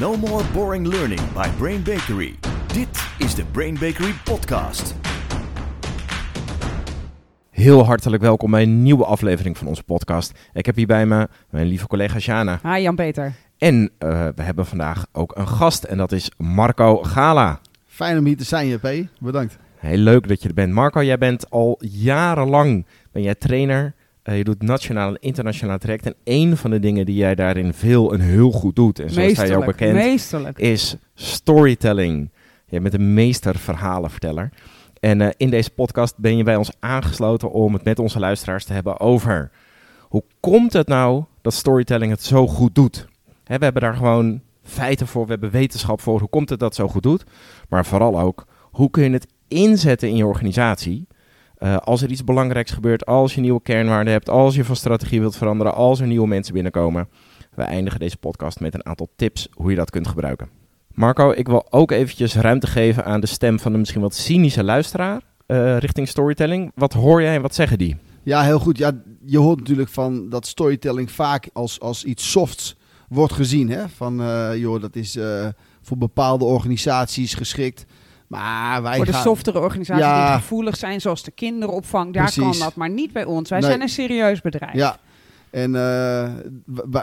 No more boring learning by Brain Bakery. Dit is de Brain Bakery podcast. Heel hartelijk welkom bij een nieuwe aflevering van onze podcast. Ik heb hier bij me mijn lieve collega Jana. Hi Jan-Peter. En uh, we hebben vandaag ook een gast en dat is Marco Gala. Fijn om hier te zijn, JP. Bedankt. Heel leuk dat je er bent. Marco, jij bent al jarenlang ben jij trainer. Uh, je doet nationaal en internationaal traject. En een van de dingen die jij daarin veel en heel goed doet, en zoals hij ook bekend, meesterlijk. is storytelling. Je bent een meester verhalenverteller. En uh, in deze podcast ben je bij ons aangesloten om het met onze luisteraars te hebben over hoe komt het nou dat storytelling het zo goed doet? Hè, we hebben daar gewoon feiten voor, we hebben wetenschap voor. Hoe komt het dat het zo goed doet? Maar vooral ook, hoe kun je het inzetten in je organisatie? Uh, als er iets belangrijks gebeurt, als je nieuwe kernwaarden hebt, als je van strategie wilt veranderen, als er nieuwe mensen binnenkomen. We eindigen deze podcast met een aantal tips hoe je dat kunt gebruiken. Marco, ik wil ook eventjes ruimte geven aan de stem van de misschien wat cynische luisteraar uh, richting storytelling. Wat hoor jij en wat zeggen die? Ja, heel goed. Ja, je hoort natuurlijk van dat storytelling vaak als, als iets softs wordt gezien. Hè? Van, uh, joh, dat is voor bepaalde organisaties geschikt. Maar wij voor de gaan... softere organisaties ja. die gevoelig zijn, zoals de kinderopvang, daar Precies. kan dat, maar niet bij ons. Wij nee. zijn een serieus bedrijf. Ja, en uh,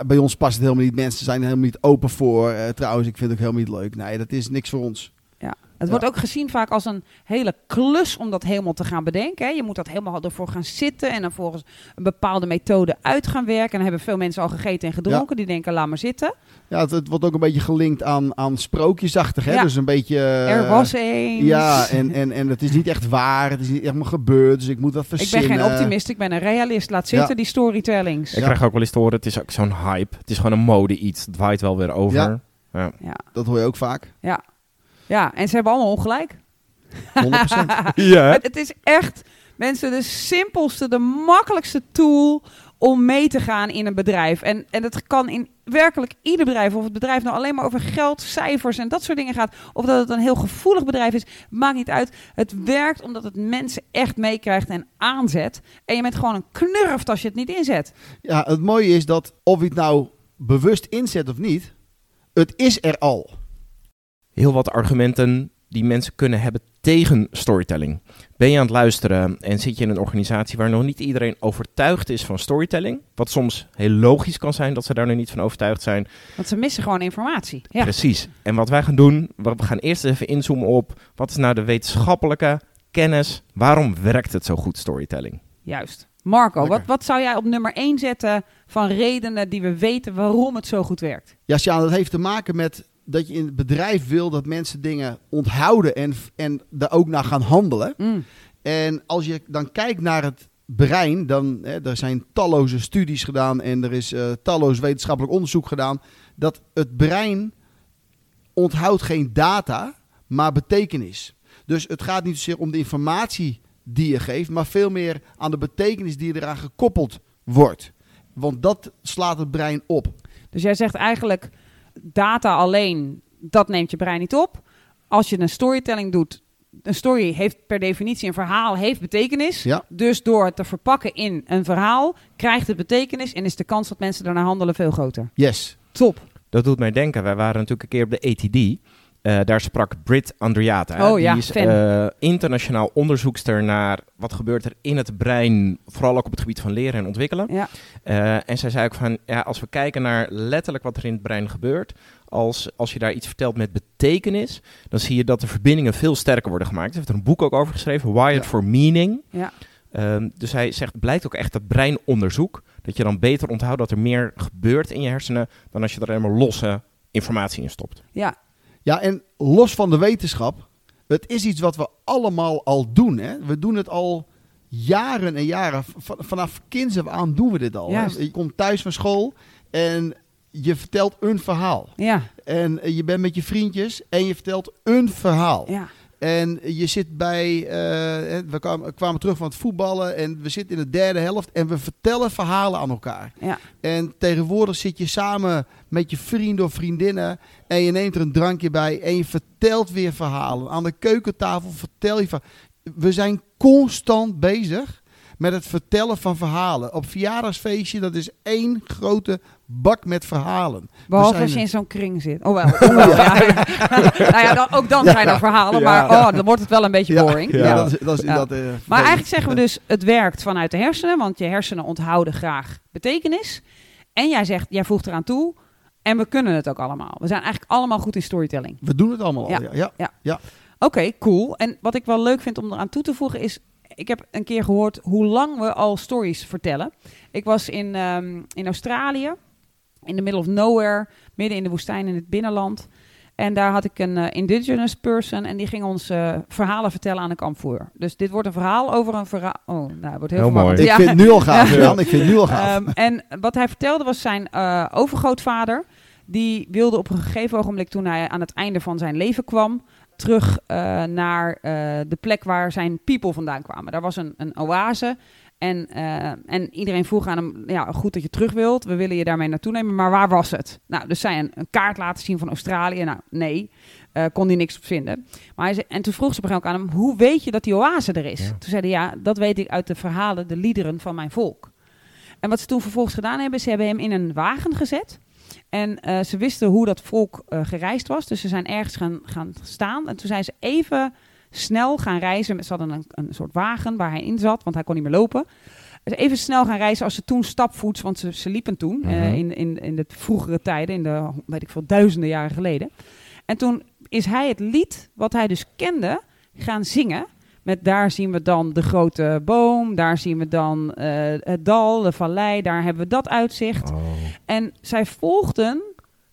bij ons past het helemaal niet. Mensen zijn er helemaal niet open voor. Uh, trouwens, ik vind het ook helemaal niet leuk. Nee, dat is niks voor ons. Ja. Het wordt ook gezien vaak als een hele klus om dat helemaal te gaan bedenken. Hè. Je moet dat helemaal ervoor gaan zitten en dan volgens een bepaalde methode uit gaan werken. En dan hebben veel mensen al gegeten en gedronken. Ja. Die denken, laat maar zitten. Ja, het, het, wordt ook een beetje gelinkt aan, aan sprookjesachtig. Hè? Ja. Dus een beetje... Uh, er was eens. Ja, en, en, en het is niet echt waar. Het is niet echt maar gebeurd. Dus ik moet dat verzinnen. Ik ben geen optimist, ik ben een realist. Laat zitten, ja. die storytellings. Ik krijg ook wel eens te horen, het is ook zo'n hype. Het is gewoon een mode iets. Het waait wel weer over. Ja. Ja. Dat hoor je ook vaak. Ja. Ja, en ze hebben allemaal ongelijk. 100%. ja. Het, het, is echt, mensen, de simpelste, de makkelijkste tool om mee te gaan in een bedrijf. En, en dat kan in werkelijk ieder bedrijf. Of het bedrijf nou alleen maar over geld, cijfers en dat soort dingen gaat. Of dat het een heel gevoelig bedrijf is. Maakt niet uit. Het werkt omdat het mensen echt meekrijgt en aanzet. En je bent gewoon een knurft als je het niet inzet. Ja, het mooie is dat of je het nou bewust inzet of niet. Het is er al heel wat argumenten die mensen kunnen hebben tegen storytelling. Ben je aan het luisteren en zit je in een organisatie waar nog niet iedereen overtuigd is van storytelling? Wat soms heel logisch kan zijn dat ze daar nog niet van overtuigd zijn. Want ze missen gewoon informatie. Ja. Precies. En wat wij gaan doen, we gaan eerst even inzoomen op wat is nou de wetenschappelijke kennis? Waarom werkt het zo goed, storytelling? Juist. Marco, wat, wat zou jij op nummer 1 zetten van redenen die we weten waarom het zo goed werkt? Ja, Sjaan, dat heeft te maken met dat je in het bedrijf wil dat mensen dingen onthouden en, en daar ook naar gaan handelen. Mm. En als je dan kijkt naar het brein, dan hè, er zijn talloze studies gedaan en er is uh, talloos wetenschappelijk onderzoek gedaan dat het brein onthoudt geen data, maar betekenis. Dus het gaat niet zozeer om de informatie die je geeft, maar veel meer aan de betekenis die eraan gekoppeld wordt. Want dat slaat het brein op. Dus jij zegt eigenlijk data alleen, dat neemt je brein niet op. Als je een storytelling doet, een story heeft per definitie een verhaal, heeft betekenis. Ja. Dus door het te verpakken in een verhaal, krijgt het betekenis en is de kans dat mensen daarna handelen veel groter. Yes. Top. Dat doet mij denken, wij waren natuurlijk een keer op de ATD. Uh, daar sprak Brit Andriata. Oh, die ja, is uh, internationaal onderzoekster naar wat gebeurt er in het brein, vooral ook op het gebied van leren en ontwikkelen. Ja. Uh, en zij zei ook van, ja, als we kijken naar letterlijk wat er in het brein gebeurt, als, als je daar iets vertelt met betekenis, dan zie je dat de verbindingen veel sterker worden gemaakt. Ze heeft er een boek ook over geschreven, Wired Ja. for Meaning. Ja. Um, dus hij zegt, blijkt ook echt dat breinonderzoek, dat je dan beter onthoudt dat er meer gebeurt in je hersenen dan als je er helemaal losse informatie in stopt. Ja, Ja, en los van de wetenschap, het is iets wat we allemaal al doen. Hè? We doen het al jaren en jaren. Vanaf kinds af aan doen we dit al. Hè? Je komt thuis van school en je vertelt een verhaal. ja, En eh, je bent met je vriendjes en je vertelt een verhaal. ja. En je zit bij, eh, we kwamen, kwamen terug van het voetballen en we zitten in de derde helft en we vertellen verhalen aan elkaar. Ja. En tegenwoordig zit je samen met je vrienden of vriendinnen en je neemt er een drankje bij en je vertelt weer verhalen. Aan de keukentafel vertel je van. We zijn constant bezig met het vertellen van verhalen. Op verjaardagsfeestje, dat is één grote bak met verhalen. Behalve zijn als je in zo'n kring zit. Oh wel. Oh wel ja. nou ja, dan, ook dan zijn er verhalen. Maar oh, dan wordt het wel een beetje Ja, boring. Ja, Ja. dat is, dat is Ja. dat, eh, Maar eigenlijk zeggen we dus, het werkt vanuit de hersenen. Want je hersenen onthouden graag betekenis. En jij zegt, jij voegt eraan toe. En we kunnen het ook allemaal. We zijn eigenlijk allemaal goed in storytelling. We doen het allemaal Ja. al, ja. ja. Oké, cool. En wat ik wel leuk vind om eraan toe te voegen is... Ik heb een keer gehoord hoe lang we al stories vertellen. Ik was in, ehm, in Australië, in the middle of nowhere, midden in de woestijn in het binnenland. En daar had ik een eh, indigenous person en die ging ons eh, verhalen vertellen aan de kampvoer. Dus dit wordt een verhaal over een verhaal... Oh, nou, het wordt heel, Heel mooi. Ik Ja. vind het nu al gaaf, Ja. Jan. Ik vind het nu al gaaf. Ehm, en wat hij vertelde was zijn eh, overgrootvader. Die wilde op een gegeven ogenblik, toen hij aan het einde van zijn leven kwam, terug eh, naar eh, de plek waar zijn people vandaan kwamen. Daar was een, een oase. En, eh, en iedereen vroeg aan hem, ja, goed dat je terug wilt. We willen je daarmee naartoe nemen, maar waar was het? Nou, dus zij een, een kaart laten zien van Australië. Nou, nee, eh, kon hij niks op vinden. Maar hij zei, en toen vroeg ze op een moment aan hem, hoe weet je dat die oase er is? Ja. Toen zei hij, ja, dat weet ik uit de verhalen, de liederen van mijn volk. En wat ze toen vervolgens gedaan hebben, ze hebben hem in een wagen gezet. En eh, ze wisten hoe dat volk gereisd was. Dus ze zijn ergens gaan, gaan staan. En toen zijn ze even snel gaan reizen. Ze hadden een, een soort wagen waar hij in zat, want hij kon niet meer lopen. Dus even snel gaan reizen als ze toen stapvoets, want ze, ze liepen toen eh, Mhm. in, in, in de vroegere tijden, in de, weet ik veel, duizenden jaren geleden. En toen is hij het lied, wat hij dus kende, gaan zingen. Met daar zien we dan de grote boom, daar zien we dan eh, het dal, de vallei, daar hebben we dat uitzicht. Oh. En zij volgden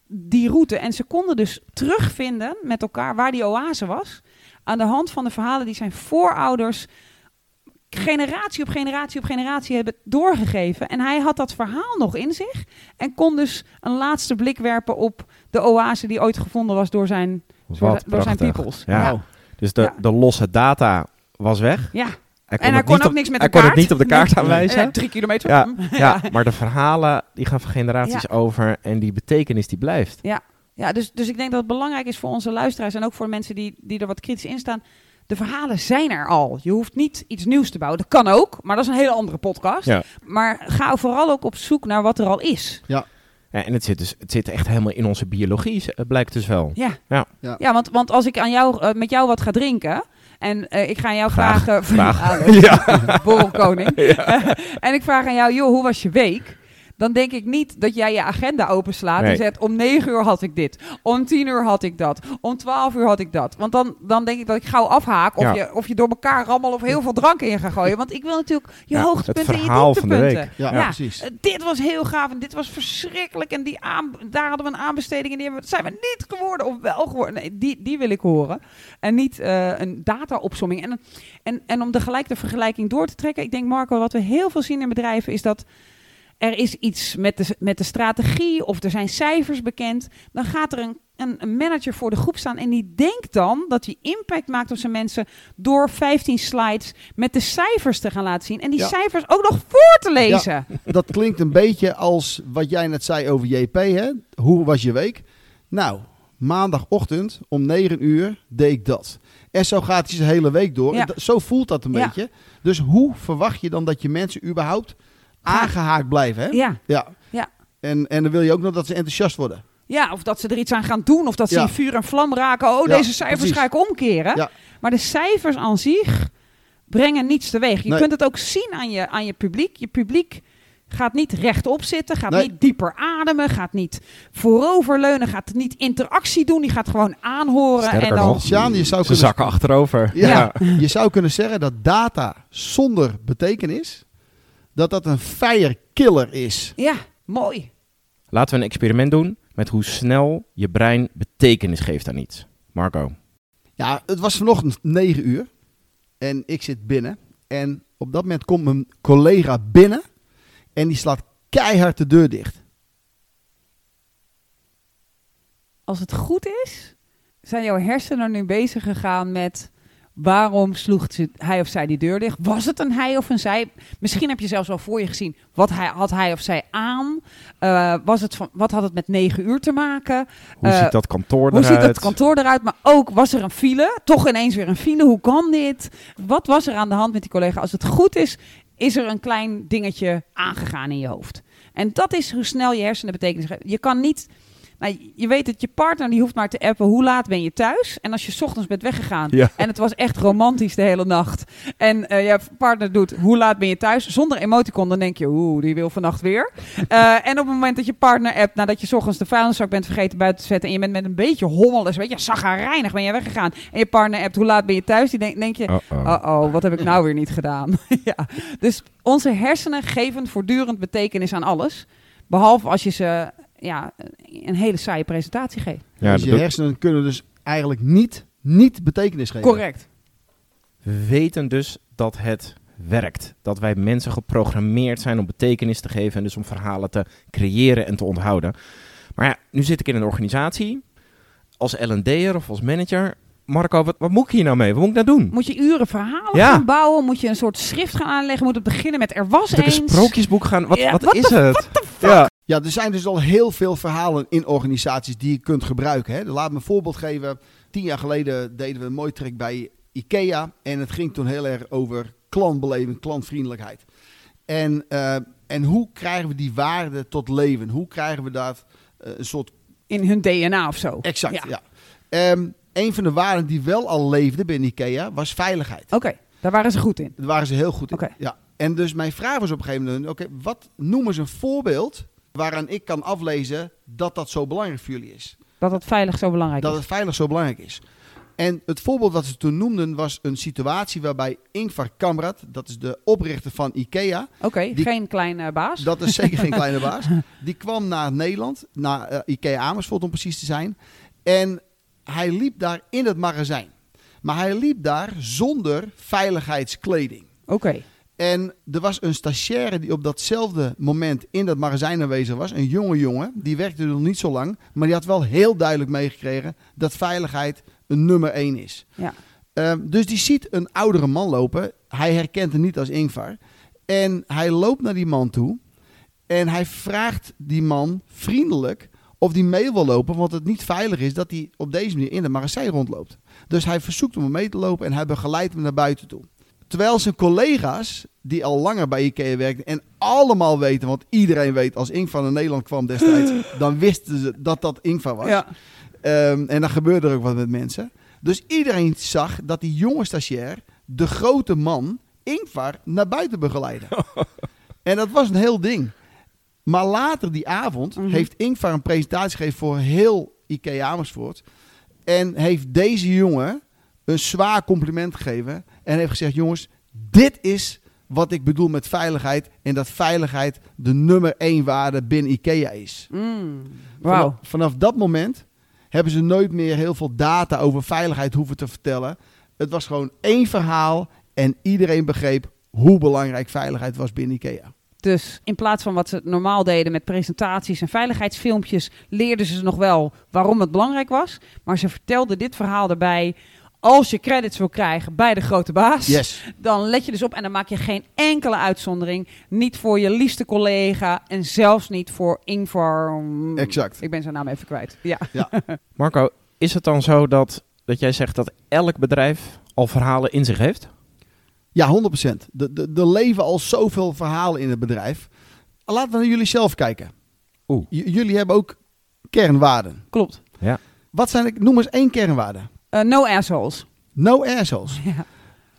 die route en ze konden dus terugvinden met elkaar waar die oase was. Aan de hand van de verhalen die zijn voorouders generatie op generatie op generatie hebben doorgegeven. En hij had dat verhaal nog in zich en kon dus een laatste blik werpen op de oase die ooit gevonden was door zijn, door, door zijn peoples. Ja. ja. Dus de, Ja. de losse data was weg. Ja. Hij En hij kon ook op- niks met hij de kon kaart. het niet op de kaart Nee. aanwijzen. Eh, drie kilometer. Ja, ja, maar de verhalen die gaan van generaties over en die betekenis die blijft. Ja, dus, dus ik denk dat het belangrijk is voor onze luisteraars en ook voor de mensen die, die er wat kritisch in staan. De verhalen zijn er al. Je hoeft niet iets nieuws te bouwen. Dat kan ook, maar dat is een hele andere podcast. Ja. Maar ga vooral ook op zoek naar wat er al is. Ja, en het zit, dus, het zit echt helemaal in onze biologie, eh, blijkt dus wel. Ja, Ja. Ja. ja want, want als ik aan jou, eh, met jou wat ga drinken en eh, ik ga aan jou Graag, vragen... Ah, leuk. Borrelkoning. en ik vraag aan jou, joh, hoe was je week? Dan denk ik niet dat jij je agenda openslaat Nee. en zegt... om 9 uur had ik dit, om 10 uur had ik dat, om 12 uur had ik dat. Want dan, dan denk ik dat ik gauw afhaak of, Ja. je, of je door elkaar rammel of heel veel drank in gaat gooien. Want ik wil natuurlijk je Ja, hoogtepunten het en je verhaal van de dieptepunten. week. Ja, Ja. precies. Eh, dit was heel gaaf en dit was verschrikkelijk. En die aan, daar hadden we een aanbesteding en die hebben, zijn we niet geworden of wel geworden. Nee, die, die wil ik horen. En niet eh, een data-opsomming. En, en, en om de gelijk de vergelijking door te trekken. Ik denk, Marco, wat we heel veel zien in bedrijven is dat er is iets met de, met de strategie of er zijn cijfers bekend. Dan gaat er een, een, een manager voor de groep staan en die denkt dan dat hij impact maakt op zijn mensen door 15 slides met de cijfers te gaan laten zien. En die Ja. cijfers ook nog voor te lezen. Dat klinkt een beetje als wat jij net zei over JP. Hè? Hoe was je week? Nou, maandagochtend om 9 uur deed ik dat. En zo gaat hij zijn hele week door. Ja. Zo voelt dat een beetje. Dus hoe verwacht je dan dat je mensen überhaupt aangehaakt blijven? Hè? Ja. Ja. Ja. En, en dan wil je ook nog dat ze enthousiast worden. Ja, of dat ze er iets aan gaan doen. Of dat ze Ja. in vuur en vlam raken. Oh, Ja, deze cijfers precies. ga ik omkeren. Ja. Maar de cijfers aan zich brengen niets teweeg. Je Nee. kunt het ook zien aan je, aan je publiek. Je publiek gaat niet rechtop zitten. Gaat Nee. niet dieper ademen. Gaat niet vooroverleunen. Gaat niet interactie doen. Die gaat gewoon aanhoren. Sterker en dan, nog, Sjaan, je zou Ze kunnen, zakken achterover. Ja. je zou kunnen zeggen dat data zonder betekenis, dat dat een fire killer is. Ja, mooi. Laten we een experiment doen met hoe snel je brein betekenis geeft aan iets. Marco. Ja, het was vanochtend 9 uur en ik zit binnen. En op dat moment komt mijn collega binnen en die slaat keihard de deur dicht. Als het goed is, zijn jouw hersenen nu bezig gegaan met waarom sloeg ze- hij of zij die deur dicht? Was het een hij of een zij? Misschien heb je zelfs wel voor je gezien wat hij, had hij of zij aan? Eh, was het van, wat had het met negen uur te maken? Hoe Eh, ziet dat kantoor Hoe eruit? ziet het kantoor eruit? Maar ook, was er een file? Toch ineens weer een file? Hoe kan dit? Wat was er aan de hand met die collega? Als het goed is, is er een klein dingetje aangegaan in je hoofd. En dat is hoe snel je hersenen betekenis geven. Je kan niet... Nou, je weet dat je partner die hoeft maar te appen hoe laat ben je thuis. En als je 's ochtends bent weggegaan Ja. en het was echt romantisch de hele nacht. En eh, je partner doet hoe laat ben je thuis zonder emoticon, dan denk je oeh die wil vannacht weer. Eh, en op het moment dat je partner appt nadat je 's ochtends de vuilniszak bent vergeten buiten te zetten en je bent met een beetje hommel, weet je, zagrijnig ben je weggegaan. En je partner appt hoe laat ben je thuis, die denk, denk je Uh-oh. Oh oh, wat heb ik nou weer niet gedaan? ja. Dus onze hersenen geven voortdurend betekenis aan alles. Behalve als je ze ja, een hele saaie presentatie geeft. Ja, dus je hersenen kunnen dus eigenlijk niet, niet betekenis geven. Correct. We weten dus dat het werkt. Dat wij mensen geprogrammeerd zijn om betekenis te geven en dus om verhalen te creëren en te onthouden. Maar ja, nu zit ik in een organisatie als L&D'er of als manager. Marco, wat, wat moet ik hier nou mee? Wat moet ik nou doen? Moet je uren verhalen Ja. gaan bouwen? Moet je een soort schrift gaan aanleggen? Moet het beginnen met er was Moet ik een eens? sprookjesboek gaan? Wat, Ja, wat what is het? Ja. Ja, er zijn dus al heel veel verhalen in organisaties die je kunt gebruiken. Hè. Laat me een voorbeeld geven. Tien jaar geleden deden we een mooi trek bij IKEA. En het ging toen heel erg over klantbeleving, klantvriendelijkheid. En, eh, en hoe krijgen we die waarde tot leven? Hoe krijgen we dat eh, een soort In hun DNA of zo. exact? Ja. Ja. Ehm, een van de waarden die wel al leefde binnen IKEA was veiligheid. Oké, daar waren ze goed in. Daar waren ze heel goed in. Ja. En dus mijn vraag was op een gegeven moment: oké, wat noemen ze een voorbeeld waaraan ik kan aflezen dat dat zo belangrijk voor jullie is? Dat het veilig zo belangrijk Dat is. het veilig zo belangrijk is. En het voorbeeld wat ze toen noemden was een situatie waarbij Ingvar Kamprad, dat is de oprichter van IKEA, Oké, geen kleine baas. dat is zeker geen kleine baas, die kwam naar Nederland, naar eh, IKEA Amersfoort om precies te zijn. En hij liep daar in het magazijn. Maar hij liep daar zonder veiligheidskleding. Oké, En er was een stagiaire die op datzelfde moment in dat magazijn aanwezig was. Een jonge jongen. Die werkte nog niet zo lang. Maar die had wel heel duidelijk meegekregen dat veiligheid een nummer één is. ja. Ehm, dus die ziet een oudere man lopen. Hij herkent hem niet als Ingvar. En hij loopt naar die man toe. En hij vraagt die man vriendelijk of die mee wil lopen. Want het niet veilig is dat hij op deze manier in het magazijn rondloopt. Dus hij verzoekt hem om mee te lopen en hij begeleidt hem naar buiten toe. Terwijl zijn collega's, die al langer bij IKEA werkten en allemaal weten, want iedereen weet als Ingvar naar Nederland kwam destijds, dan wisten ze dat dat Ingvar was. ja. Ehm, en dan gebeurde er ook wat met mensen. Dus iedereen zag dat die jonge stagiair, de grote man, Ingvar, naar buiten begeleidde. en dat was een heel ding. Maar later die avond Mhm. heeft Ingvar een presentatie gegeven voor heel IKEA Amersfoort. En heeft deze jongen een zwaar compliment gegeven. En heeft gezegd, jongens, dit is wat ik bedoel met veiligheid. En dat veiligheid de nummer één waarde binnen IKEA is. Mm. Vanaf, vanaf dat moment hebben ze nooit meer heel veel data over veiligheid hoeven te vertellen. Het was gewoon één verhaal en iedereen begreep hoe belangrijk veiligheid was binnen IKEA. Dus in plaats van wat ze normaal deden met presentaties en veiligheidsfilmpjes, leerden ze nog wel waarom het belangrijk was. Maar ze vertelden dit verhaal erbij. Als je credits wil krijgen bij de grote baas, Yes. dan let je dus op en dan maak je geen enkele uitzondering. Niet voor je liefste collega en zelfs niet voor Ingvar. Exact. Ik ben zijn naam even kwijt. Ja. Marco, is het dan zo dat, dat jij zegt dat elk bedrijf al verhalen in zich heeft? Ja, 100%. Er- Er er leven al zoveel verhalen in het bedrijf. Laten we naar jullie zelf kijken. Oeh. J- jullie hebben ook kernwaarden. Klopt. Wat zijn, de- noem eens één kernwaarde. Eh, no assholes. No assholes. Ja.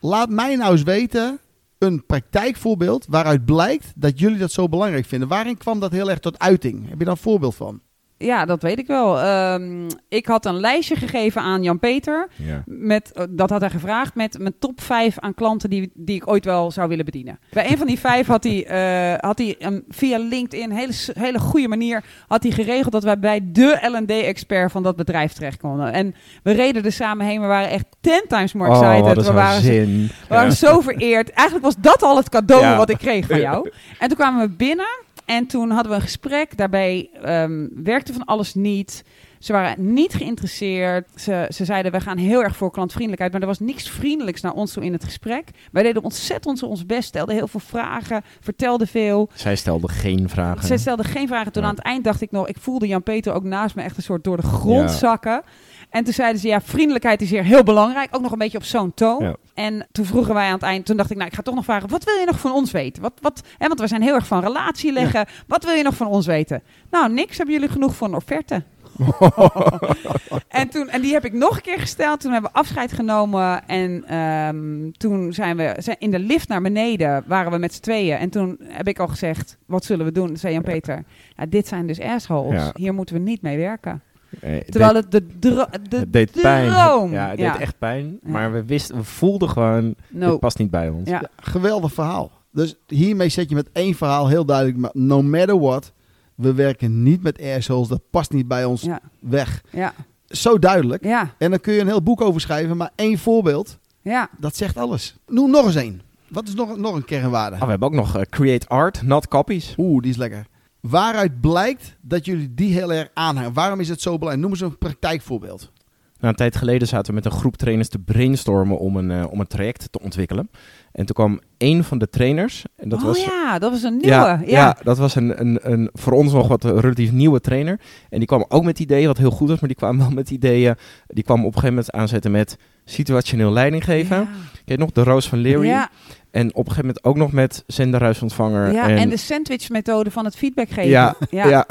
Laat mij nou eens weten een praktijkvoorbeeld waaruit blijkt dat jullie dat zo belangrijk vinden. Waarin kwam dat heel erg tot uiting? Heb je daar een voorbeeld van? Ja, dat weet ik wel. Ehm, ik had een lijstje gegeven aan Jan-Peter. Ja. Met, eh, dat had hij gevraagd met mijn top 5 aan klanten die, die ik ooit wel zou willen bedienen. Bij een van die vijf had hij, eh, had hij um, via LinkedIn, hele, hele goede manier, had hij geregeld dat wij bij de L&D-expert van dat bedrijf terecht konden. En we reden er samen heen. We waren echt ten times more Oh, excited. een we waren, zin. we waren zo vereerd. Eigenlijk was dat al het cadeau Ja. wat ik kreeg van jou. En toen kwamen we binnen en toen hadden we een gesprek. Daarbij ehm, werkte van alles niet. Ze waren niet geïnteresseerd. Ze, ze zeiden, we gaan heel erg voor klantvriendelijkheid. Maar er was niks vriendelijks naar ons toe in het gesprek. Wij deden ontzettend ons best, stelden heel veel vragen, vertelden veel. Zij stelde geen vragen. Zij stelde geen vragen. Toen Ja. aan het eind dacht ik nog, ik voelde Jan-Peter ook naast me echt een soort door de grond Ja. zakken. En toen zeiden ze, ja, vriendelijkheid is hier heel belangrijk. Ook nog een beetje op zo'n toon. Ja. En toen vroegen wij aan het eind, toen dacht ik, nou, ik ga toch nog vragen, wat wil je nog van ons weten? Wat, wat, hè, want we zijn heel erg van relatie leggen. Wat wil je nog van ons weten? Nou, niks. Hebben jullie genoeg een offerte? en, toen, en die heb ik nog een keer gesteld. Toen hebben we afscheid genomen. En ehm, toen zijn we zijn in de lift naar beneden. Waren we met z'n tweeën. En toen heb ik al gezegd: wat zullen we doen? Zei Jan-Peter: ja, Dit zijn dus assholes. Ja. Hier moeten we niet mee werken. Eh, het Terwijl deed- het de, dro- de het deed pijn. droom. Ja, het Ja. deed echt pijn. Ja. Maar we wisten, we voelden gewoon, No. dit past niet bij ons. Ja. Ja, geweldig verhaal. Dus hiermee zet je met één verhaal heel duidelijk, maar no matter what, we werken niet met assholes, dat past niet bij ons Ja, weg. ja, Zo duidelijk. ja, En dan kun je een heel boek over schrijven, maar één voorbeeld, ja. dat zegt alles. Noem nog eens één. Wat is nog, nog een kernwaarde? Ah, we hebben ook nog eh, create art, not copies. Oeh, die is lekker. Waaruit blijkt dat jullie die heel erg aanhangen? Waarom is het zo belangrijk? Noem eens een praktijkvoorbeeld. Nou, een tijd geleden zaten we met een groep trainers te brainstormen om een, eh, om een traject te ontwikkelen. En toen kwam één van de trainers. En dat oh was, ja, dat was een nieuwe. ja, Ja, ja. dat was een, een, een voor ons nog wat een relatief nieuwe trainer. En die kwam ook met ideeën, wat heel goed was, maar die kwam wel met ideeën. Die kwam op een gegeven moment aanzetten met situationeel leiding geven. Ja. Ken je nog, de Roos van Leary. Ja, En op een gegeven moment ook nog met zenderhuisontvanger. ja, en, de sandwich-methode van het feedback geven. Ja, ja. Ja.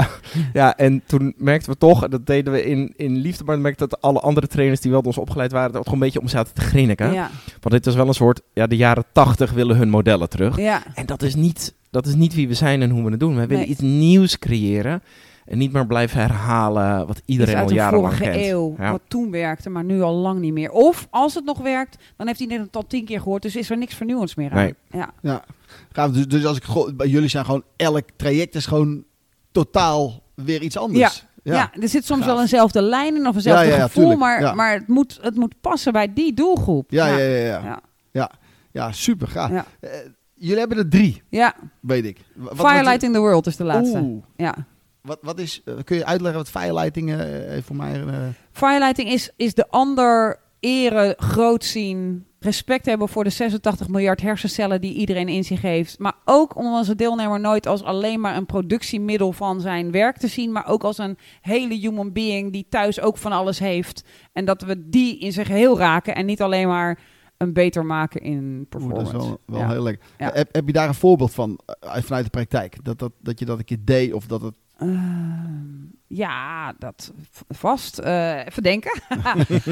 Ja, en toen merkten we toch, en dat deden we in, in liefde, maar merkte dat alle andere trainers die wel door ons opgeleid waren, ook gewoon een beetje om zaten te grinniken. ja. Want dit is wel een soort, ja, de jaren tachtig willen hun modellen terug. ja. En dat is, niet, dat is niet wie we zijn en hoe we het doen. We willen iets nieuws creëren en niet maar blijven herhalen wat iedereen al de jarenlang vorige kent. eeuw, Ja. wat toen werkte, maar nu al lang niet meer. Of als het nog werkt, dan heeft iedereen het al tien keer gehoord, dus is er niks vernieuwends meer aan. Nee. Ja. Ja. Gaaf. Dus, dus als ik jullie zijn gewoon elk traject is gewoon totaal weer iets anders. Ja. er zit soms Gaaf. wel eenzelfde lijn in of eenzelfde Ja, ja, ja, gevoel, maar, Ja. maar het, moet, het moet passen bij die doelgroep. Ja, ja, ja. ja, ja. ja. ja. Ja, super gaaf. Ja. Eh, jullie hebben er drie, Ja. weet ik. Wat, wat- Firelighting the World is de laatste. Oeh. Ja. Wat, wat is, eh, kun je uitleggen wat firelighting eh, even voor mij... eh, Firelighting is, is de ander eren, groot zien, respect hebben voor de 86 miljard hersencellen die iedereen in zich heeft. Maar ook om onze deelnemer nooit als alleen maar een productiemiddel van zijn werk te zien, maar ook als een hele human being die thuis ook van alles heeft. En dat we die in zijn geheel raken en niet alleen maar een beter maken in Oeh, dat performance. is wel, wel Ja. heel lekker. Ja. Heb, heb je daar een voorbeeld van eh, vanuit de praktijk? Dat, dat, dat je dat een keer deed of dat het... Ehm, ja, dat vast. Eh even denken.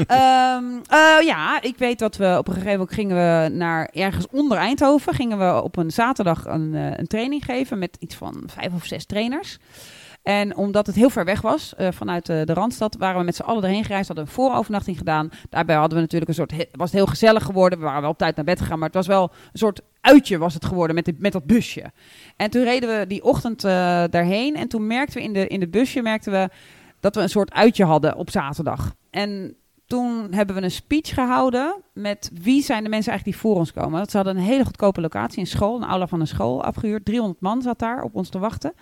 Ehm, eh, ja, ik weet dat we op een gegeven moment gingen we naar ergens onder Eindhoven. Gingen we op een zaterdag een, eh, een training geven met iets van vijf of zes trainers. En omdat het heel ver weg was vanuit de, Randstad, waren we met z'n allen erheen gereisd. Hadden een voorovernachting gedaan. Daarbij hadden we natuurlijk een soort. was het heel gezellig geworden. We waren wel op tijd naar bed gegaan. Maar het was wel een soort uitje was het geworden met, met dat busje. En toen reden we die ochtend eh, daarheen. En toen merkten we in de, in de busje merkten we dat we een soort uitje hadden op zaterdag. En toen hebben we een speech gehouden met wie zijn de mensen eigenlijk die voor ons komen. Want Ze hadden een hele goedkope locatie, een school, een aula van een school afgehuurd. 300 man zat daar op ons te wachten.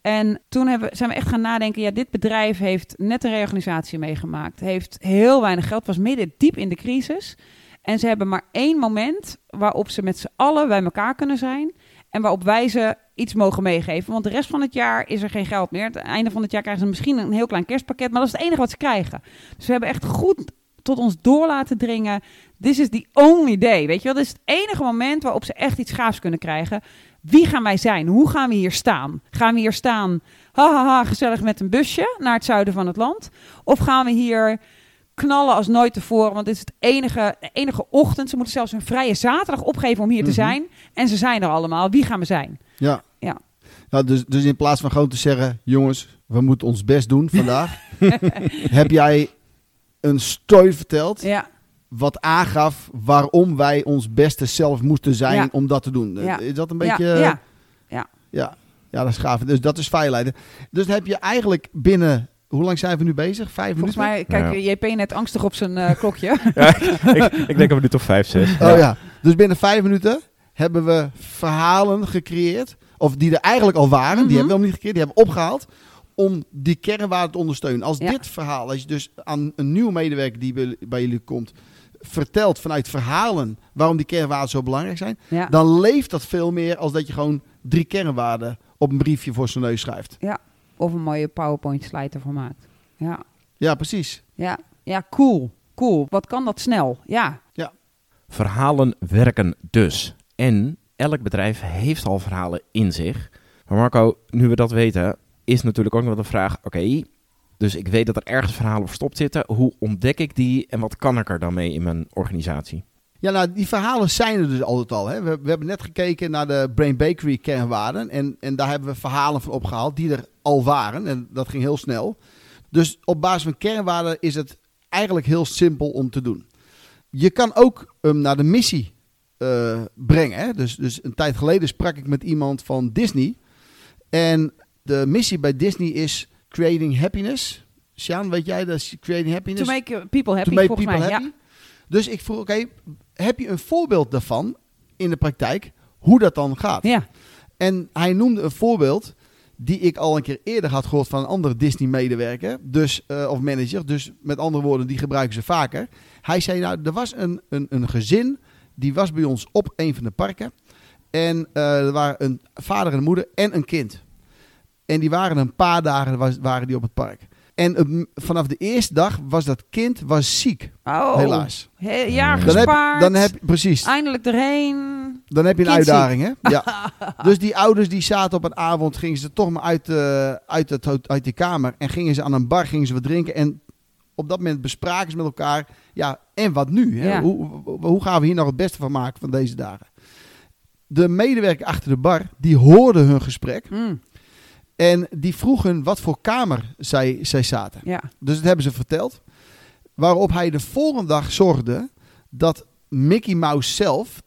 En toen hebben, zijn we echt gaan nadenken, ja, dit bedrijf heeft net een reorganisatie meegemaakt. Heeft heel weinig geld, was midden diep in de crisis. En ze hebben maar één moment waarop ze met z'n allen bij elkaar kunnen zijn. En waarop wij ze iets mogen meegeven. Want de rest van het jaar is er geen geld meer. Het einde van het jaar krijgen ze misschien een heel klein kerstpakket. Maar dat is het enige wat ze krijgen. Dus we hebben echt goed tot ons door laten dringen. This is the only day. Weet je wel, dit is het enige moment waarop ze echt iets gaafs kunnen krijgen. Wie gaan wij zijn? Hoe gaan we hier staan? Gaan we hier staan, hahaha, gezellig met een busje naar het zuiden van het land? Of gaan we hier knallen als nooit tevoren? Want dit is het enige, enige ochtend. Ze moeten zelfs een vrije zaterdag opgeven om hier te Mhm. zijn. En ze zijn er allemaal. Wie gaan we zijn? Ja. Ja. Nou, dus, dus in plaats van gewoon te zeggen, jongens, we moeten ons best doen vandaag, heb jij een story verteld Ja, wat aangaf waarom wij ons beste zelf moesten zijn Ja. om dat te doen. Ja. Is dat een ja, beetje... ja. Ja, ja dat is gaaf. Dus dat is veiligheid. Dus heb je eigenlijk binnen... Hoe lang zijn we nu bezig? Vijf Volgens minuten? mij, kijk, Ja. JP net angstig op zijn eh, klokje. Ja, ik, ik denk dat we nu toch vijf, zes. Oh ja. Dus binnen vijf minuten hebben we verhalen gecreëerd. Of die er eigenlijk al waren. Mhm. Die hebben we helemaal niet gecreëerd. Die hebben we opgehaald. om die kernwaarden te ondersteunen. Als Ja. dit verhaal, als je dus aan een nieuwe medewerker die bij, jullie komt, vertelt vanuit verhalen waarom die kernwaarden zo belangrijk zijn, Ja. dan leeft dat veel meer als dat je gewoon drie kernwaarden op een briefje voor zijn neus schrijft. Of een mooie PowerPoint slide ervan maakt. Ja. Ja, precies. Ja. Ja, cool. Cool. Wat kan dat snel? Ja. Verhalen werken dus. En elk bedrijf heeft al verhalen in zich. Maar Marco, nu we dat weten, is natuurlijk ook nog wel de vraag: oké, dus ik weet dat er ergens verhalen verstopt zitten. Hoe ontdek ik die en wat kan ik er dan mee in mijn organisatie? Ja, nou, die verhalen zijn er dus altijd al. Hè. We, we hebben net gekeken naar de Brain Bakery kernwaarden. En, en daar hebben we verhalen van opgehaald die er al waren. En dat ging heel snel. Dus op basis van kernwaarden is het eigenlijk heel simpel om te doen. Je kan ook hem naar de missie eh, brengen. Hè. Dus, dus een tijd geleden sprak ik met iemand van Disney. En de missie bij Disney is Creating Happiness. Sjaan, weet jij dat Creating Happiness? To make people happy, to make volgens people mij. happy. Ja. Dus ik vroeg, oké, heb je een voorbeeld daarvan in de praktijk, hoe dat dan gaat? Ja. En hij noemde een voorbeeld die ik al een keer eerder had gehoord van een andere Disney-medewerker, dus, eh, of manager. Dus met andere woorden, die gebruiken ze vaker. Hij zei, nou, er was een, een, een gezin, die was bij ons op een van de parken. En eh, er waren een vader en een moeder en een kind. En die waren een paar dagen waren die op het park. En vanaf de eerste dag was dat kind was ziek, Oh. helaas. He- Dan heb, gespaard. dan heb precies. Eindelijk erheen. Dan heb je een Kindziek. uitdaging, hè? Ja. dus die ouders die zaten op een avond, gingen ze toch maar uit, eh, uit, het, uit die kamer en gingen ze aan een bar, gingen ze wat drinken. En op dat moment bespraken ze met elkaar, ja, en wat nu? Hè? Ja. Hoe, hoe- hoe gaan we hier nog het beste van maken van deze dagen? De medewerker achter de bar, die hoorde hun gesprek Mm, en die vroeg hun wat voor kamer zij, zij zaten. ja. Dus dat hebben ze verteld. Waarop hij de volgende dag zorgde dat Mickey Mouse zelf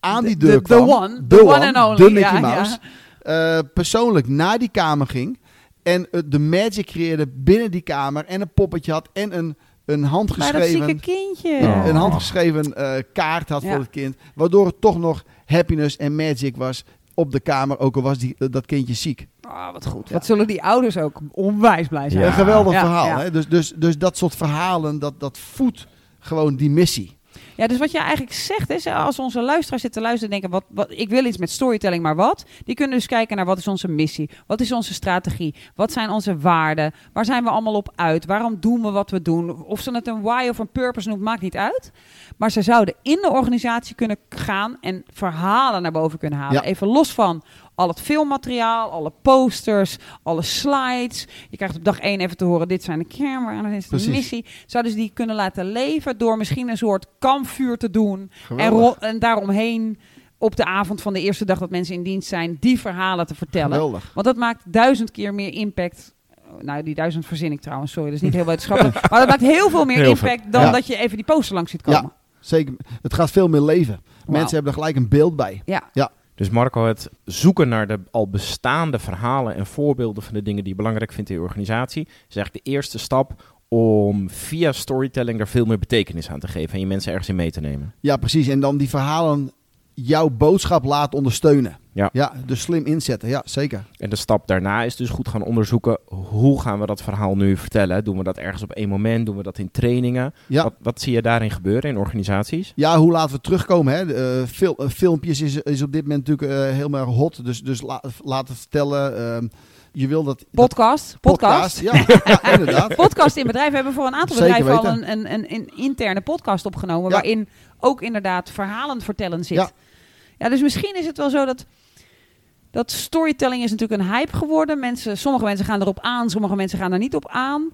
aan die De- deur de- the kwam. one, De the one and only, De Mickey ja, Mouse. eh, persoonlijk naar die kamer ging. En eh, de magic creëerde binnen die kamer. En een poppetje had. En een, een dat handgeschreven, zieke kindje. Een handgeschreven eh, kaart had Ja. voor het kind. Waardoor het toch nog happiness en magic was op de kamer. Ook al was die, dat kindje ziek. Ah, wat goed. Ja. Wat zullen die ouders ook onwijs blij zijn. Ja. Een geweldig Ja, verhaal. ja. Hè? Dus, dus, dus dat soort verhalen, dat, dat voedt gewoon die missie. Ja, dus wat je eigenlijk zegt is, als onze luisteraars zitten luisteren en denken, wat, wat, ik wil iets met storytelling, maar wat? Die kunnen dus kijken naar wat is onze missie? Wat is onze strategie? Wat zijn onze waarden? Waar zijn we allemaal op uit? Waarom doen we wat we doen? Of ze het een why of een purpose noemt, maakt niet uit. Maar ze zouden in de organisatie kunnen gaan en verhalen naar boven kunnen halen. Ja. Even los van al het filmmateriaal, alle posters, alle slides. Je krijgt op dag één even te horen, dit zijn de kernwaarden, dit is de Precies. missie. Zouden ze die kunnen laten leven door misschien een soort kampvuur te doen. En, en daaromheen op de avond van de eerste dag dat mensen in dienst zijn, die verhalen te vertellen. Geweldig. Want dat maakt duizend keer meer impact. Nou, die duizend verzin ik trouwens, sorry, dat is niet heel wetenschappelijk. maar dat maakt heel veel meer Heel veel. impact dan Ja. dat je even die poster langs ziet komen. Zeker. Het gaat veel meer leven. Mensen hebben er gelijk een beeld bij. Ja. Dus Marco, het zoeken naar de al bestaande verhalen en voorbeelden van de dingen die je belangrijk vindt in je organisatie, is eigenlijk de eerste stap om via storytelling er veel meer betekenis aan te geven en je mensen ergens in mee te nemen. Ja, precies. En dan die verhalen jouw boodschap laten ondersteunen. Ja. ja dus slim inzetten. Ja, zeker. En de stap daarna is dus goed gaan onderzoeken hoe gaan we dat verhaal nu vertellen. Doen we dat ergens op één moment? Doen we dat in trainingen? Ja. Wat, wat zie je daarin gebeuren in organisaties? Ja, hoe laten we terugkomen? Hè? Eh, fil- eh, filmpjes is, is op dit moment natuurlijk eh, heel erg hot. Dus, dus la, laten vertellen. ehm, je wil dat... dat- Podcast. Podcast. Ja, ja, inderdaad. Podcast in bedrijven We hebben voor een aantal Zeker bedrijven al weten. een, een, een, een interne podcast opgenomen. Ja. Waarin ook inderdaad verhalen vertellen zit. Ja. Ja. dus misschien is het wel zo dat. Dat storytelling is natuurlijk een hype geworden. Mensen, sommige mensen gaan erop aan, sommige mensen gaan er niet op aan.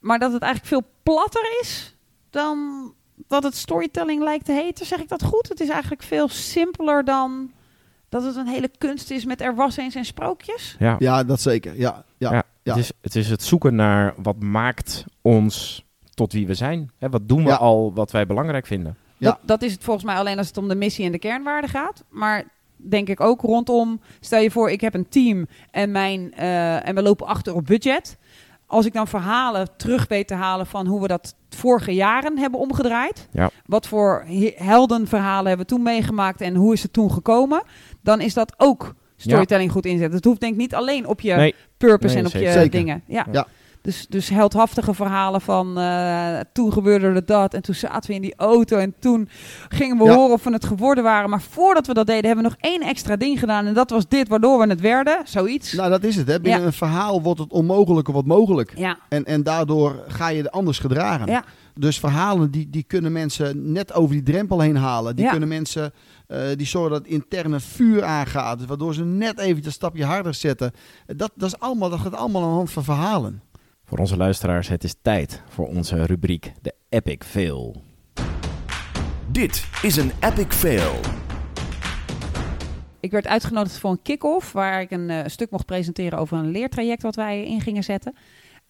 Maar dat het eigenlijk veel platter is dan dat het storytelling lijkt te heten. Zeg ik dat goed? Het is eigenlijk veel simpeler dan dat het een hele kunst is met er was eens en sprookjes. Ja. Ja, dat zeker. Ja, ja. Ja, ja. Het, is, het is het zoeken naar wat maakt ons tot wie we zijn. Hè, wat doen we Ja. al wat wij belangrijk vinden? Ja. Dat, dat is het volgens mij alleen als het om de missie en de kernwaarden gaat. Maar denk ik ook rondom, stel je voor, ik heb een team en, mijn, eh, en we lopen achter op budget. Als ik dan verhalen terug weet te halen van hoe we dat vorige jaren hebben omgedraaid. Ja. Wat voor he- heldenverhalen hebben we toen meegemaakt en hoe is het toen gekomen. Dan is dat ook storytelling goed inzetten. Het hoeft denk ik niet alleen op je Nee, purpose Nee, en op zeker. je Zeker. dingen. Ja. Ja. Dus, dus heldhaftige verhalen van eh, toen gebeurde er dat en toen zaten we in die auto en toen gingen we Ja. horen of we het geworden waren. Maar voordat we dat deden hebben we nog één extra ding gedaan en dat was dit waardoor we het werden. Zoiets. Nou, dat is het. Hè. Binnen Ja. een verhaal wordt het onmogelijke wat mogelijk. Ja, En, en daardoor ga je er anders gedragen. Ja. Dus verhalen die, die kunnen mensen net over die drempel heen halen. Die Ja. kunnen mensen eh, die zorgen dat het interne vuur aangaat. Waardoor ze net even een stapje harder zetten. Dat, dat, is allemaal, dat gaat allemaal aan de hand van verhalen. Voor onze luisteraars, het is tijd voor onze rubriek de Epic Fail. Dit is een epic fail. ik werd uitgenodigd voor een kick-off waar ik een eh, stuk mocht presenteren over een leertraject wat wij in gingen zetten.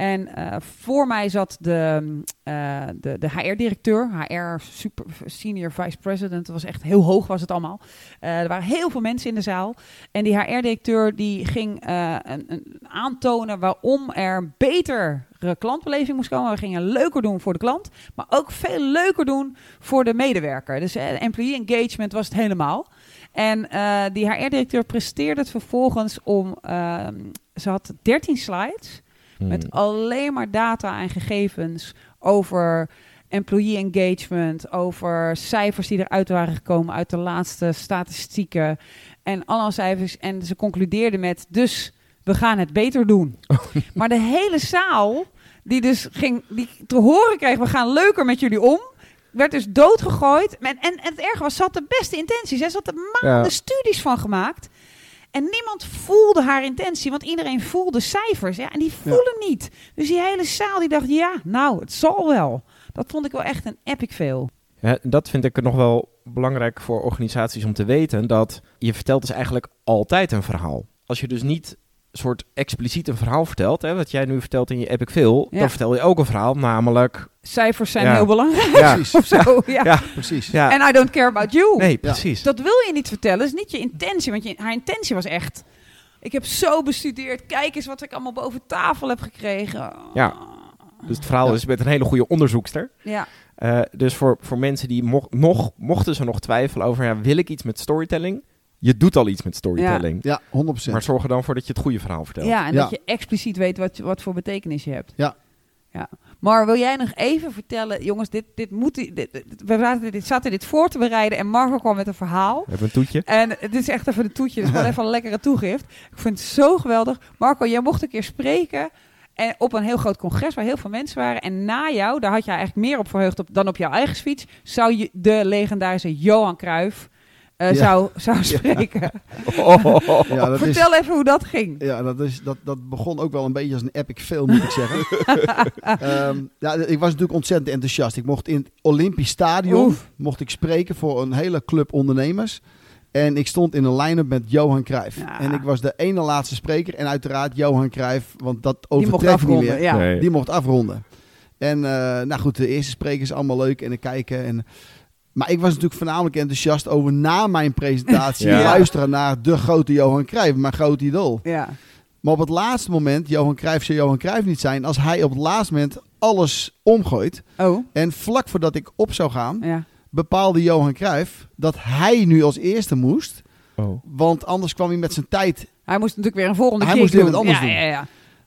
En eh, voor mij zat de, mm, eh, de, de HR-directeur, HR super, Senior Vice President. Dat was echt heel hoog was het allemaal. Eh, er waren heel veel mensen in de zaal. En die HR-directeur die ging een, een aantonen waarom er betere klantbeleving moest komen. We gingen leuker doen voor de klant, maar ook veel leuker doen voor de medewerker. Dus employee engagement was het helemaal. En die HR-directeur presteerde het vervolgens om... ehm, ze had 13 slides Hmm. met alleen maar data en gegevens over employee engagement, over cijfers die eruit waren gekomen uit de laatste statistieken en allemaal cijfers. En ze concludeerde met, dus we gaan het beter doen. Maar de hele zaal, die dus ging, die te horen kreeg, we gaan leuker met jullie om, werd dus doodgegooid. En, en, en het erge was, ze had de beste intenties. Hè? Ze had er maanden Ja. studies van gemaakt. En niemand voelde haar intentie, want iedereen voelde cijfers. Ja, en die voelen niet. Dus die hele zaal die dacht, ja, nou, het zal wel. Dat vond ik wel echt een epic fail. Ja, dat vind ik nog wel belangrijk voor organisaties om te weten. Dat je vertelt dus eigenlijk altijd een verhaal. Als je dus niet soort expliciet een verhaal vertelt, hè, wat jij nu vertelt in je Epic Fail, Ja. dan vertel je ook een verhaal, namelijk... Cijfers zijn Ja. heel belangrijk Ja, Precies. of zo. Ja. ja, Precies. ja. En I don't care about you. nee, precies. Dat wil je niet vertellen. is niet je intentie. Want je, haar intentie was echt... Ik heb zo bestudeerd. Kijk eens wat ik allemaal boven tafel heb gekregen. Ja. Dus het verhaal Ja. is met een hele goede onderzoekster. Ja. Eh, dus voor, voor mensen die mo- nog, mochten ze nog twijfelen over, ja, wil ik iets met storytelling? Je doet al iets met storytelling. Ja, 100%. Maar zorg er dan voor dat je het goede verhaal vertelt. Ja, en Ja. dat je expliciet weet wat, wat voor betekenis je hebt. Ja. ja. Maar wil jij nog even vertellen, jongens, dit, dit moet, dit, dit- we zaten dit, zaten dit voor te bereiden en Marco kwam met een verhaal. We hebben een toetje. En het is echt even een toetje, dus gewoon even een lekkere toegift. Ik vind het zo geweldig. Marco, jij mocht een keer spreken en op een heel groot congres waar heel veel mensen waren. En na jou, daar had jij eigenlijk meer op verheugd op, dan op jouw eigen speech, zou je de legendarische Johan Cruijff eh, Ja. zou, zou spreken. ja, dat is, Vertel even hoe dat ging. ja, dat, is, dat, dat begon ook wel een beetje als een epic film, moet ik zeggen. Ehm, ja, ik was natuurlijk ontzettend enthousiast. Ik mocht in het Olympisch Stadion Oef. mocht ik spreken voor een hele club ondernemers. En ik stond in een line-up met Johan Cruijff. Ja. En ik was de ene laatste spreker. En uiteraard Johan Cruijff, want dat overtreft niet afronden, meer. ja. Nee. Die mocht afronden. En eh, nou goed, de eerste sprekers allemaal leuk en ik kijken. En, maar ik was natuurlijk voornamelijk enthousiast over na mijn presentatie Ja. luisteren naar de grote Johan Cruijff, mijn grote idool. Ja. Maar op het laatste moment, Johan Cruijff zou Johan Cruijff niet zijn als hij op het laatste moment alles omgooit. Oh, En vlak voordat ik op zou gaan, ja. bepaalde Johan Cruijff dat hij nu als eerste moest. Oh. Want anders kwam hij met zijn tijd. Hij moest natuurlijk weer een volgende Hij kick moest weer wat anders ja, doen. Ja, ja.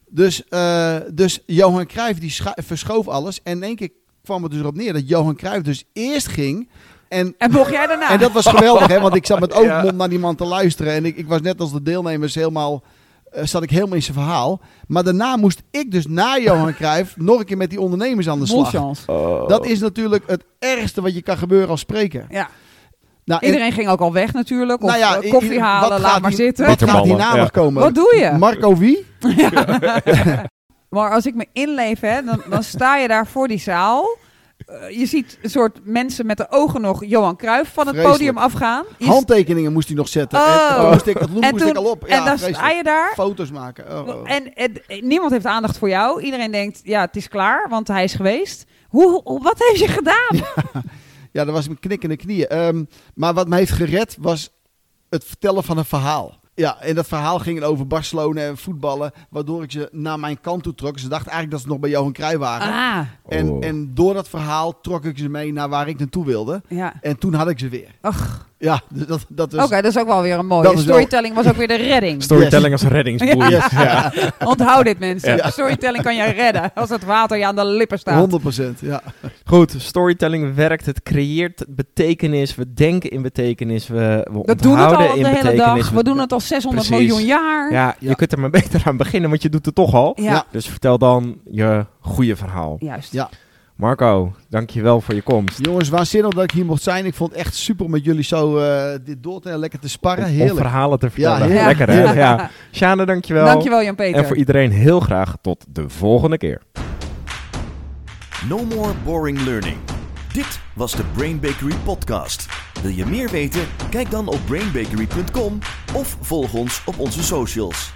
Dus, eh, dus Johan Cruijff die verschoof alles. En in één keer kwam het dus erop neer dat Johan Cruijff dus eerst ging. En, En mocht jij daarna? en dat was geweldig, hè? Want ik zat met open Ja. mond naar die man te luisteren. En ik, ik was net als de deelnemers helemaal... eh, zat ik helemaal in zijn verhaal. Maar daarna moest ik dus na Johan Cruijff nog een keer met die ondernemers aan de slag. Oh. Dat is natuurlijk het ergste wat je kan gebeuren als spreker. Ja. Nou, en- Iedereen ging ook al weg natuurlijk. Of Nou ja, eh, koffie halen, laat gaat maar die- zitten. Wat gaat hierna ja. nog komen? Wat doe je? Marco wie? Maar als ik me inleef, hè, dan, dan sta je daar voor die zaal. Eh, je ziet een soort mensen met de ogen nog Johan Cruijff van het Vreselijk. podium afgaan. Je Handtekeningen moest hij nog zetten. Oh. En, en toen moest ik, dat moest en, ik al op. en Ja, dan vreselijk. sta je daar. Foto's maken. Oh, oh. En, en niemand heeft aandacht voor jou. Iedereen denkt, ja, het is klaar, want hij is geweest. Hoe, wat heeft je gedaan? Ja, dat was mijn knikkende knieën. Ehm, maar wat mij heeft gered was het vertellen van een verhaal. Ja, en dat verhaal ging over Barcelona en voetballen, waardoor ik ze naar mijn kant toe trok. Ze dachten eigenlijk dat ze nog bij Johan Cruijff waren. Ah, En, Oh. en door dat verhaal trok ik ze mee naar waar ik naartoe wilde. ja. En toen had ik ze weer. Ach, Ja, dus dat, dat is... Oké, dat is ook wel weer een mooie. Dat wel- Storytelling was ook weer de redding. Storytelling als reddingsboei. Yes. Ja. Onthoud dit mensen. Ja. Storytelling kan je redden als het water je aan de lippen staat. 100%, ja. Goed, storytelling werkt. Het creëert betekenis. We denken in betekenis. We, we We doen het al in de hele dag. We doen het al 600 Precies. miljoen jaar. Ja, je Ja. kunt er maar beter aan beginnen, want je doet het toch al. Dus vertel dan je goede verhaal. juist. Ja. Marco, dankjewel voor je komst. Jongens, waanzinnig dat ik hier mocht zijn. Ik vond het echt super met jullie zo eh, dit door te lekker te sparren. Om Heerlijk. verhalen te vertellen. Ja. Lekker hè? Heerlijk. Ja. Sjane, dankjewel. Dankjewel Jan-Peter. En voor iedereen heel graag tot de volgende keer. No more boring learning. Dit was de Brain Bakery podcast. Wil je meer weten? Kijk dan op brainbakery.com of volg ons op onze socials.